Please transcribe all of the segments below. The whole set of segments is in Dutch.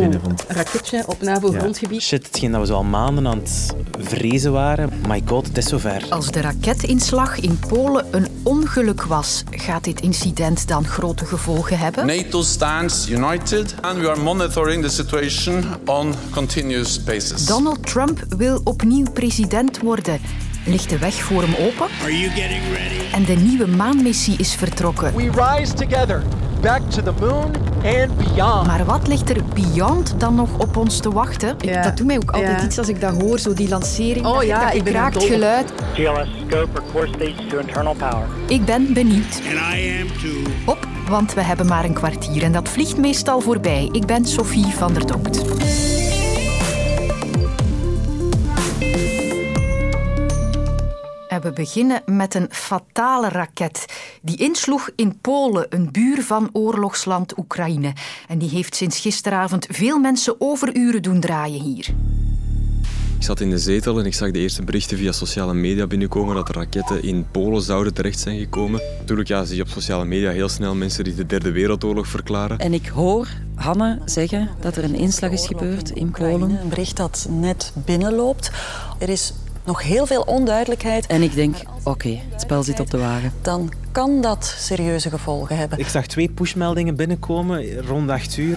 Een raketje op NAVO-grondgebied. Shit, hetgeen dat we zo al maanden aan het vrezen waren. My god, het is zover. Als de raketinslag in Polen een ongeluk was, gaat dit incident dan grote gevolgen hebben? NATO stands united and we are monitoring the situation on continuous basis. Donald Trump wil opnieuw president worden. Ligt de weg voor hem open? Are you getting ready? En de nieuwe maanmissie is vertrokken. We rise together, back to the moon and beyond. Maar wat ligt er beyond dan nog op ons te wachten? Ja. Dat doet mij ook altijd Ja. iets als ik dat hoor, zo die lancering. Oh dat, ja, dat ik dol op. geluid. GLS scope for core stage to internal power. Ik ben benieuwd. And I am too. Op, want we hebben maar een kwartier en dat vliegt meestal voorbij. Ik ben Sophie van der Dokt. We beginnen met een fatale raket die insloeg in Polen, een buur van oorlogsland Oekraïne. En die heeft sinds gisteravond veel mensen overuren doen draaien hier. Ik zat in de zetel en ik zag de eerste berichten via sociale media binnenkomen dat er raketten in Polen zouden terecht zijn gekomen. Natuurlijk ja, zie je op sociale media heel snel mensen die de derde wereldoorlog verklaren. En ik hoor Hanne zeggen dat er een inslag is gebeurd in Polen. Een bericht dat net binnenloopt. Er is nog heel veel onduidelijkheid. En ik denk, oké, het spel zit op de wagen. Dan kan dat serieuze gevolgen hebben. Ik zag twee pushmeldingen binnenkomen rond 8 uur.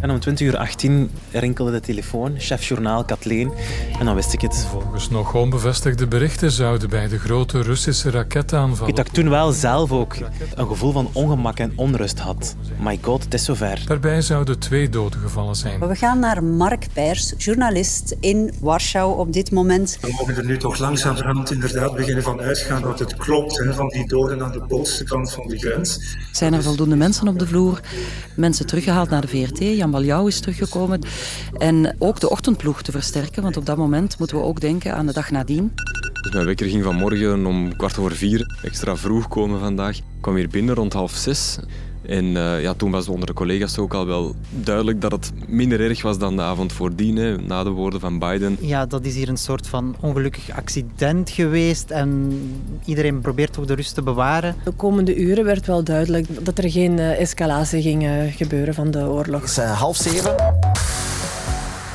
En om 20 uur 18 rinkelde de telefoon, chef journaal Kathleen. En dan wist ik het. Volgens nog onbevestigde berichten zouden bij de grote Russische raketaanval dat ik toen wel zelf ook een gevoel van ongemak en onrust had. My god, het is zover. Daarbij zouden twee doden gevallen zijn. We gaan naar Mark Pers, journalist in Warschau op dit moment. We mogen er nu toch langzamerhand inderdaad beginnen van uitgaan dat het klopt, hè, van die doden aan de Poolse kant van de grens. Zijn er voldoende mensen op de vloer? Mensen teruggehaald naar de VRT. Jan Baljouw is teruggekomen. En ook de ochtendploeg te versterken, want op dat moment moeten we ook denken aan de dag nadien. Dus mijn wekker ging vanmorgen om kwart over vier extra vroeg komen vandaag. Ik kwam hier binnen rond half zes. En eh, ja, toen was onder de collega's ook al wel duidelijk dat het minder erg was dan de avond voordien, hè, na de woorden van Biden. Ja, dat is hier een soort van ongelukkig accident geweest en iedereen probeert ook de rust te bewaren. De komende uren werd wel duidelijk dat er geen eh, escalatie ging gebeuren van de oorlog. Het is half zeven.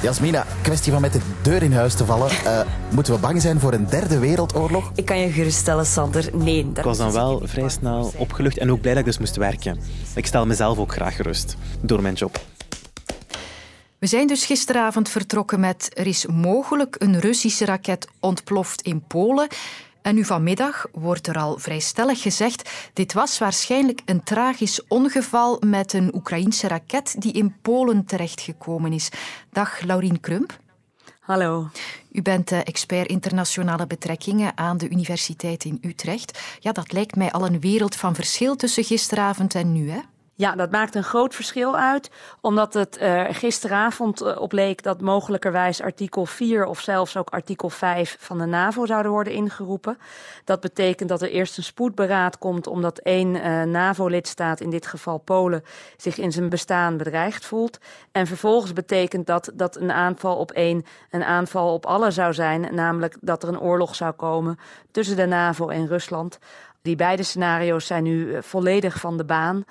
Jasmina, kwestie van met de deur in huis te vallen. Eh, moeten we bang zijn voor een derde wereldoorlog? Ik kan je geruststellen, Sander. Nee. Ik was dan wel vrij snel opgelucht en ook blij dat ik dus moest werken. Ik stel mezelf ook graag gerust door mijn job. We zijn dus gisteravond vertrokken met er is mogelijk een Russische raket ontploft in Polen. En nu vanmiddag wordt er al vrij stellig gezegd dit was waarschijnlijk een tragisch ongeval met een Oekraïense raket die in Polen terechtgekomen is. Dag Laurien Krump. Hallo. U bent expert internationale betrekkingen aan de Universiteit in Utrecht. Ja, dat lijkt mij al een wereld van verschil tussen gisteravond en nu, hè? Ja, dat maakt een groot verschil uit, omdat het uh, gisteravond uh, opleek dat mogelijkerwijs artikel 4 of zelfs ook artikel 5 van de NAVO zouden worden ingeroepen. Dat betekent dat er eerst een spoedberaad komt omdat één uh, NAVO-lidstaat, in dit geval Polen, zich in zijn bestaan bedreigd voelt. En vervolgens betekent dat dat een aanval op één een aanval op alle zou zijn, namelijk dat er een oorlog zou komen tussen de NAVO en Rusland. Die beide scenario's zijn nu volledig van de baan.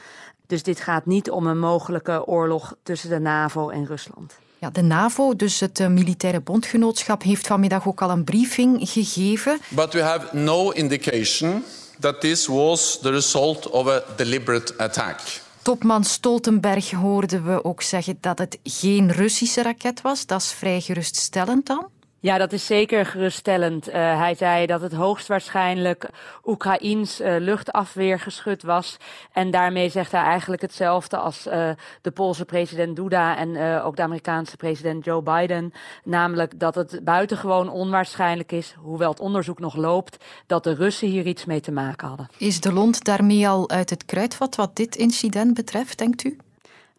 Dus dit gaat niet om een mogelijke oorlog tussen de NAVO en Rusland. Ja, de NAVO, dus het uh, militaire bondgenootschap, heeft vanmiddag ook al een briefing gegeven. But we have no indication that this was the result of a deliberate attack. Topman Stoltenberg hoorden we ook zeggen dat het geen Russische raket was. Dat is vrij geruststellend dan. Ja, dat is zeker geruststellend. Uh, hij zei dat het hoogstwaarschijnlijk Oekraïns uh, luchtafweergeschut was. En daarmee zegt hij eigenlijk hetzelfde als uh, de Poolse president Duda en ook de Amerikaanse president Joe Biden. Namelijk dat het buitengewoon onwaarschijnlijk is, hoewel het onderzoek nog loopt, dat de Russen hier iets mee te maken hadden. Is de lont daarmee al uit het kruidvat wat dit incident betreft, denkt u?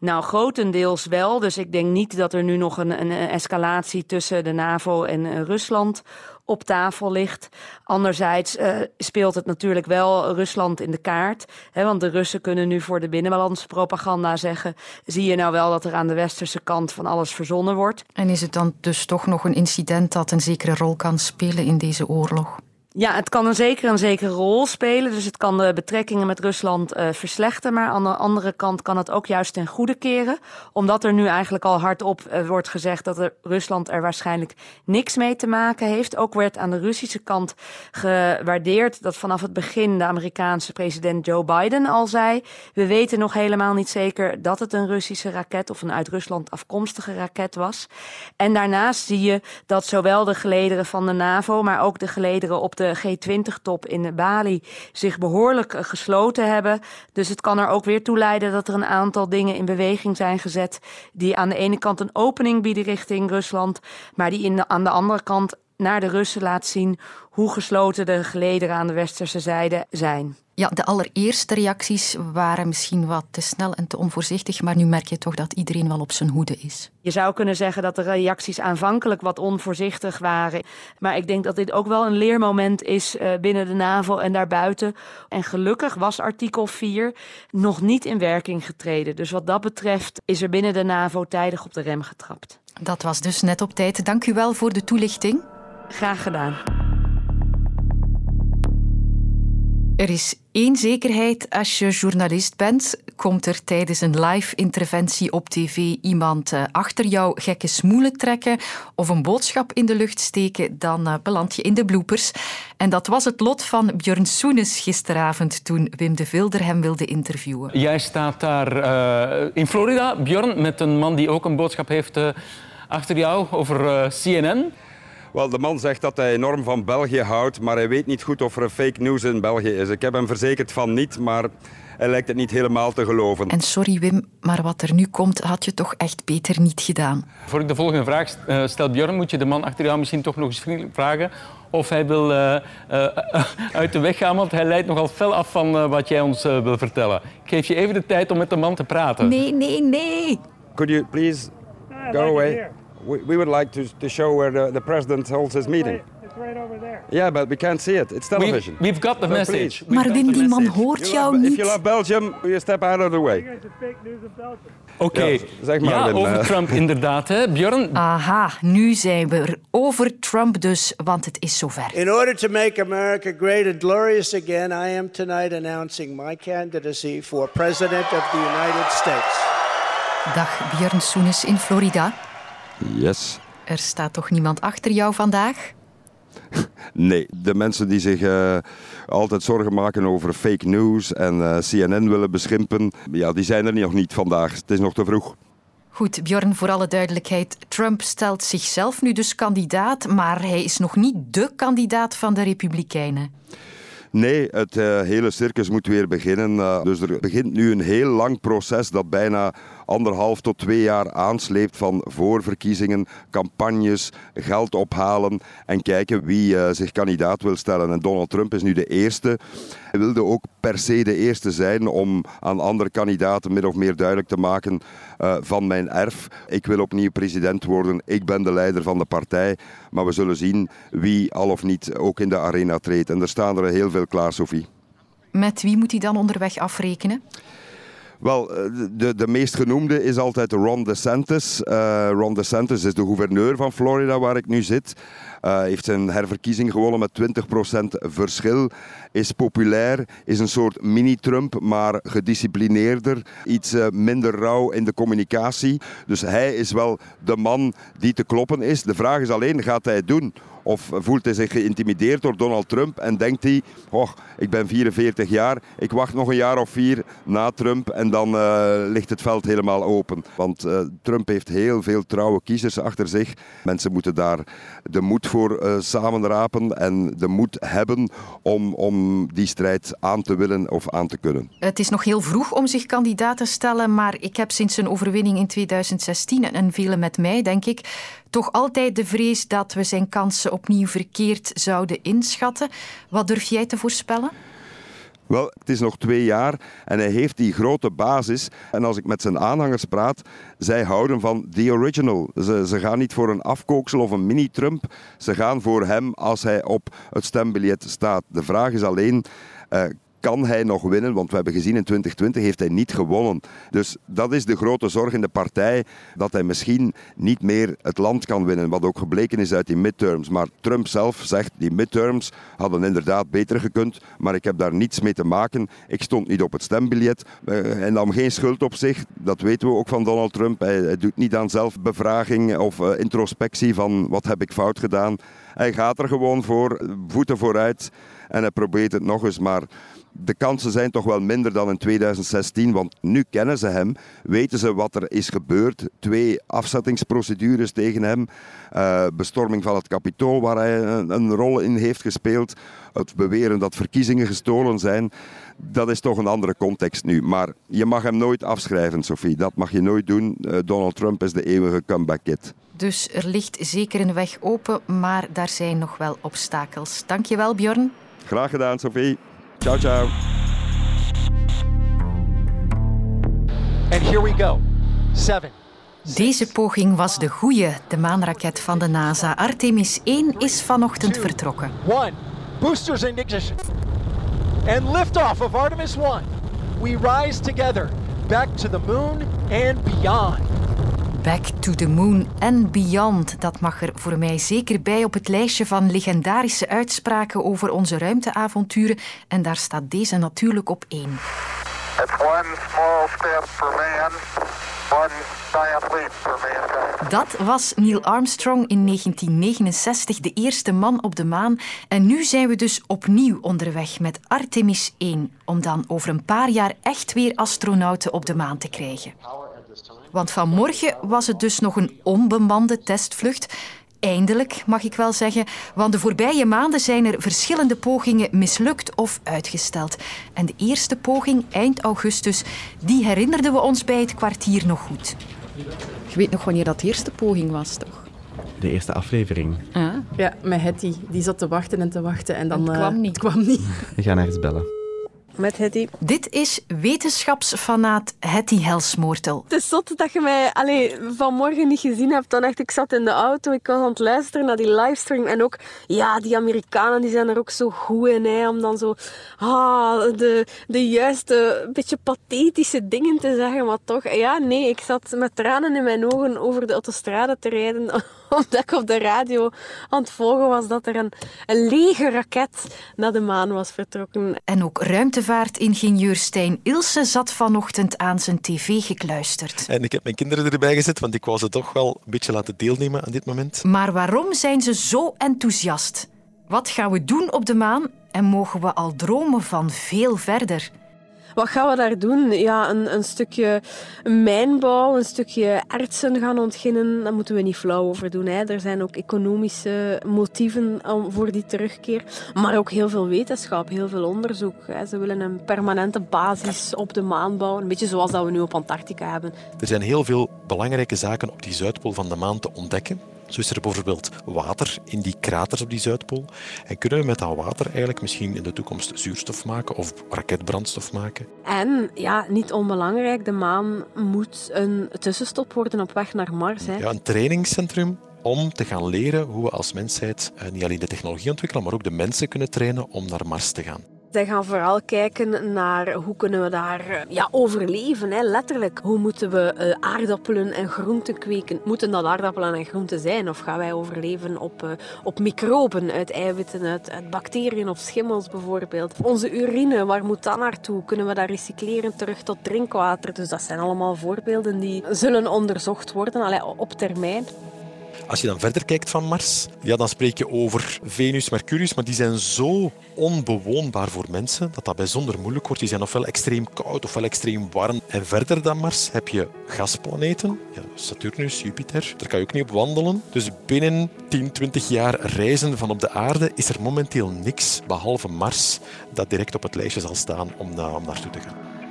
Nou, grotendeels wel. Dus ik denk niet dat er nu nog een, een escalatie tussen de NAVO en uh, Rusland op tafel ligt. Anderzijds uh, speelt het natuurlijk wel Rusland in de kaart. Hè, want de Russen kunnen nu voor de binnenlandse propaganda zeggen... zie je nou wel dat er aan de westerse kant van alles verzonnen wordt. En is het dan dus toch nog een incident dat een zekere rol kan spelen in deze oorlog? Ja, het kan een zeker een zekere rol spelen. Dus het kan de betrekkingen met Rusland uh, verslechteren. Maar aan de andere kant kan het ook juist ten goede keren. Omdat er nu eigenlijk al hardop uh, wordt gezegd dat er Rusland er waarschijnlijk niks mee te maken heeft. Ook werd aan de Russische kant gewaardeerd dat vanaf het begin de Amerikaanse president Joe Biden al zei: We weten nog helemaal niet zeker dat het een Russische raket of een uit Rusland afkomstige raket was. En daarnaast zie je dat zowel de gelederen van de NAVO, maar ook de gelederen op de de G20-top in Bali zich behoorlijk eh, gesloten hebben. Dus het kan er ook weer toe leiden dat er een aantal dingen in beweging zijn gezet die aan de ene kant een opening bieden richting Rusland, maar die in aan de andere kant naar de Russen laat zien hoe gesloten de gelederen aan de westerse zijde zijn. Ja, de allereerste reacties waren misschien wat te snel en te onvoorzichtig, maar nu merk je toch dat iedereen wel op zijn hoede is. Je zou kunnen zeggen dat de reacties aanvankelijk wat onvoorzichtig waren, maar ik denk dat dit ook wel een leermoment is eh, binnen de NAVO en daarbuiten. En gelukkig was artikel 4 nog niet in werking getreden. Dus wat dat betreft is er binnen de NAVO tijdig op de rem getrapt. Dat was dus net op tijd. Dank u wel voor de toelichting. Graag gedaan. Er is één zekerheid als je journalist bent. Komt er tijdens een live interventie op tv iemand eh, achter jou gekke smoelen trekken of een boodschap in de lucht steken, dan eh, beland je in de bloopers. En dat was het lot van Björn Soenes gisteravond toen Wim de Vilder hem wilde interviewen. Jij staat daar uh, in Florida, Björn, met een man die ook een boodschap heeft achter jou over CNN. Wel, de man zegt dat hij enorm van België houdt, maar hij weet niet goed of er fake news in België is. Ik heb hem verzekerd van niet, maar hij lijkt het niet helemaal te geloven. En sorry Wim, maar wat er nu komt, had je toch echt beter niet gedaan. Voor ik de volgende vraag uh, stel, Björn, moet je de man achter jou misschien toch nog eens vriendelijk vragen of hij wil uh, uh, uit de weg gaan, want hij leidt nogal fel af van wat jij ons wil vertellen. Ik geef je even de tijd om met de man te praten. Nee, nee, nee. Could you please go away? We, we would like to, to show where the, the president holds his meeting. It's right over there. Yeah, but we can't see it. It's television. We've, we've got the so message. We've maar Wim, die man hoort jou niet. If you love Belgium, you step out of the way. Oké, okay. ja, ja Wim, over uh, Trump inderdaad, hè, Björn? Aha, nu zijn we er over Trump dus, want het is zover. In order to make America great and glorious again, I am tonight announcing my candidacy for President of the United States. Dag Björn Soenes in Florida. Yes. Er staat toch niemand achter jou vandaag? Nee, de mensen die zich uh, altijd zorgen maken over fake news en uh, CNN willen beschimpen, ja, die zijn er nog niet vandaag. Het is nog te vroeg. Goed, Bjorn, voor alle duidelijkheid. Trump stelt zichzelf nu dus kandidaat, maar hij is nog niet de kandidaat van de Republikeinen. Nee, het uh, hele circus moet weer beginnen. Uh, dus er begint nu een heel lang proces dat bijna anderhalf tot twee jaar aansleept van voorverkiezingen, campagnes, geld ophalen en kijken wie uh, zich kandidaat wil stellen. En Donald Trump is nu de eerste. Hij wilde ook per se de eerste zijn om aan andere kandidaten min of meer duidelijk te maken uh, van mijn erf. Ik wil opnieuw president worden. Ik ben de leider van de partij. Maar we zullen zien wie al of niet ook in de arena treedt. En er staan er heel veel klaar, Sophie. Met wie moet hij dan onderweg afrekenen? Wel, eh, de, de meest genoemde is altijd Ron DeSantis. Uh, Ron DeSantis is de gouverneur van Florida, waar ik nu zit. Uh, heeft zijn herverkiezing gewonnen met 20% verschil. Is populair, is een soort mini-Trump, maar gedisciplineerder. Iets uh, minder rauw in de communicatie. Dus hij is wel de man die te kloppen is. De vraag is alleen, gaat hij doen? Of voelt hij zich geïntimideerd door Donald Trump en denkt hij, oh, ik ben 44 jaar, ik wacht nog een jaar of vier na Trump en dan uh, ligt het veld helemaal open. Want Trump heeft heel veel trouwe kiezers achter zich. Mensen moeten daar de moed voor uh, samenrapen en de moed hebben om, om die strijd aan te willen of aan te kunnen. Het is nog heel vroeg om zich kandidaat te stellen, maar ik heb sinds zijn overwinning in 2016 en velen met mij, denk ik, toch altijd de vrees dat we zijn kansen opnieuw verkeerd zouden inschatten. Wat durf jij te voorspellen? Wel, het is nog twee jaar en hij heeft die grote basis. En als ik met zijn aanhangers praat, zij houden van the original. Ze, ze gaan niet voor een afkooksel of een mini-Trump. Ze gaan voor hem als hij op het stembiljet staat. De vraag is alleen, uh, kan hij nog winnen? Want we hebben gezien in 2020 heeft hij niet gewonnen. Dus dat is de grote zorg in de partij, dat hij misschien niet meer het land kan winnen. Wat ook gebleken is uit die midterms. Maar Trump zelf zegt, die midterms hadden inderdaad beter gekund, maar ik heb daar niets mee te maken. Ik stond niet op het stembiljet en nam geen schuld op zich. Dat weten we ook van Donald Trump. Hij, doet niet aan zelfbevraging of uh, introspectie van wat heb ik fout gedaan. Hij gaat er gewoon voor, voeten vooruit en hij probeert het nog eens. Maar de kansen zijn toch wel minder dan in 2016, want nu kennen ze hem, weten ze wat er is gebeurd. Twee afzettingsprocedures tegen hem, uh, bestorming van het kapitool waar hij een, een, rol in heeft gespeeld, het beweren dat verkiezingen gestolen zijn. Dat is toch een andere context nu. Maar je mag hem nooit afschrijven, Sophie. Dat mag je nooit doen. Uh, Donald Trump is de eeuwige comeback kid. Dus er ligt zeker een weg open, maar daar zijn nog wel obstakels. Dankjewel, Bjorn. Graag gedaan, Sophie. Ciao, ciao. And here we go. Seven. Deze poging was de goeie. De maanraket van de NASA Artemis 1 is vanochtend vertrokken. One. Boosters in ignition. And liftoff of Artemis 1. We rise together back to the moon and beyond. Back to the Moon and Beyond. Dat mag er voor mij zeker bij op het lijstje van legendarische uitspraken over onze ruimteavonturen. En daar staat deze natuurlijk op één. It's one small step for man, one giant leap for mankind. Dat was Neil Armstrong in 1969, de eerste man op de maan. En nu zijn we dus opnieuw onderweg met Artemis 1, om dan over een paar jaar echt weer astronauten op de maan te krijgen. Want vanmorgen was het dus nog een onbemande testvlucht. Eindelijk, mag ik wel zeggen, want de voorbije maanden zijn er verschillende pogingen mislukt of uitgesteld. En de eerste poging, eind augustus, die herinnerden we ons bij het kwartier nog goed. Je weet nog wanneer dat de eerste poging was, toch? De eerste aflevering. Ja, ja met Hetty. Die zat te wachten en te wachten en dan... Het kwam uh, niet. Het kwam niet. We gaan ergens bellen. Met Hetty. Dit is wetenschapsfanaat Hetty Helsmoortel. Het is zot dat je mij allee, vanmorgen niet gezien hebt. Dan echt, ik zat in de auto, ik was aan het luisteren naar die livestream. En ook, ja, die Amerikanen die zijn er ook zo goed in. Hè, om dan zo ah, de, de juiste, beetje pathetische dingen te zeggen. Maar toch, ja, nee, ik zat met tranen in mijn ogen over de autostrade te rijden. Omdat ik op de radio aan het volgen was dat er een, een lege raket naar de maan was vertrokken. En ook ruimtevaartingenieur Stijn Ilse zat vanochtend aan zijn tv gekluisterd. En ik heb mijn kinderen erbij gezet, want ik wou ze toch wel een beetje laten deelnemen aan dit moment. Maar waarom zijn ze zo enthousiast? Wat gaan we doen op de maan en mogen we al dromen van veel verder? Wat gaan we daar doen? Ja, een, een stukje mijnbouw, een stukje artsen gaan ontginnen. Daar moeten we niet flauw over doen. Hè. Er zijn ook economische motieven voor die terugkeer. Maar ook heel veel wetenschap, heel veel onderzoek. Hè. Ze willen een permanente basis op de maan bouwen. Een beetje zoals dat we nu op Antarctica hebben. Er zijn heel veel belangrijke zaken op die Zuidpool van de maan te ontdekken. Zo is er bijvoorbeeld water in die kraters op die Zuidpool. En kunnen we met dat water eigenlijk misschien in de toekomst zuurstof maken of raketbrandstof maken? En ja, niet onbelangrijk, de maan moet een tussenstop worden op weg naar Mars. Hè. Ja, een trainingscentrum om te gaan leren hoe we als mensheid niet alleen de technologie ontwikkelen, maar ook de mensen kunnen trainen om naar Mars te gaan. Zij gaan vooral kijken naar hoe kunnen we daar ja, overleven, hè, letterlijk. Hoe moeten we uh, aardappelen en groenten kweken? Moeten dat aardappelen en groenten zijn? Of gaan wij overleven op, uh, op microben uit eiwitten, uit, uit, bacteriën of schimmels bijvoorbeeld? Onze urine, waar moet dat naartoe? Kunnen we dat recycleren terug tot drinkwater? Dus dat zijn allemaal voorbeelden die zullen onderzocht worden allee, op termijn. Als je dan verder kijkt van Mars, ja, dan spreek je over Venus, Mercurius, maar die zijn zo onbewoonbaar voor mensen dat dat bijzonder moeilijk wordt. Die zijn ofwel extreem koud ofwel extreem warm. En verder dan Mars heb je gasplaneten, ja, Saturnus, Jupiter. Daar kan je ook niet op wandelen. Dus binnen 10, 20 jaar reizen van op de aarde is er momenteel niks behalve Mars dat direct op het lijstje zal staan om, na, om naartoe te gaan.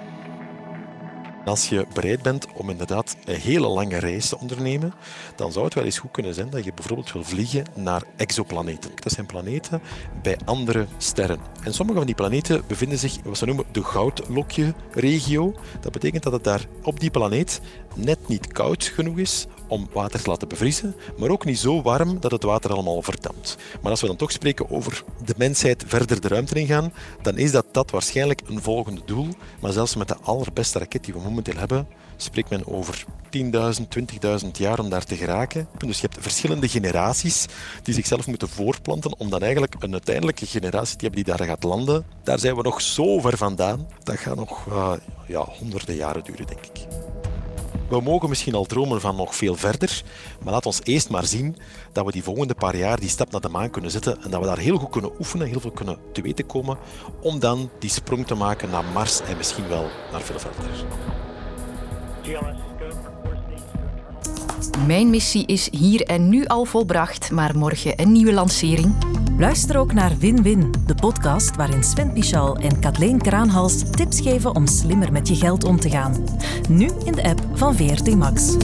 Als je bereid bent om inderdaad een hele lange reis te ondernemen, dan zou het wel eens goed kunnen zijn dat je bijvoorbeeld wil vliegen naar exoplaneten. Dat zijn planeten bij andere sterren. En sommige van die planeten bevinden zich in wat ze noemen de goudlokje-regio. Dat betekent dat het daar op die planeet net niet koud genoeg is om water te laten bevriezen, maar ook niet zo warm dat het water allemaal verdampt. Maar als we dan toch spreken over de mensheid verder de ruimte ingaan, dan is dat, dat waarschijnlijk een volgende doel. Maar zelfs met de allerbeste raket die we momenteel hebben, spreekt men over 10.000, 20.000 jaar om daar te geraken. Dus je hebt verschillende generaties die zichzelf moeten voorplanten om dan eigenlijk een uiteindelijke generatie te hebben die daar gaat landen. Daar zijn we nog zo ver vandaan. Dat gaat nog uh, ja, honderden jaren duren, denk ik. We mogen misschien al dromen van nog veel verder, maar laat ons eerst maar zien dat we die volgende paar jaar die stap naar de maan kunnen zetten en dat we daar heel goed kunnen oefenen, heel veel kunnen te weten komen, om dan die sprong te maken naar Mars en misschien wel naar veel verder. Mijn missie is hier en nu al volbracht, maar morgen een nieuwe lancering. Luister ook naar Win-Win, de podcast waarin Sven Pichal en Kathleen Kraanhals tips geven om slimmer met je geld om te gaan. Nu in de app van VRT Max.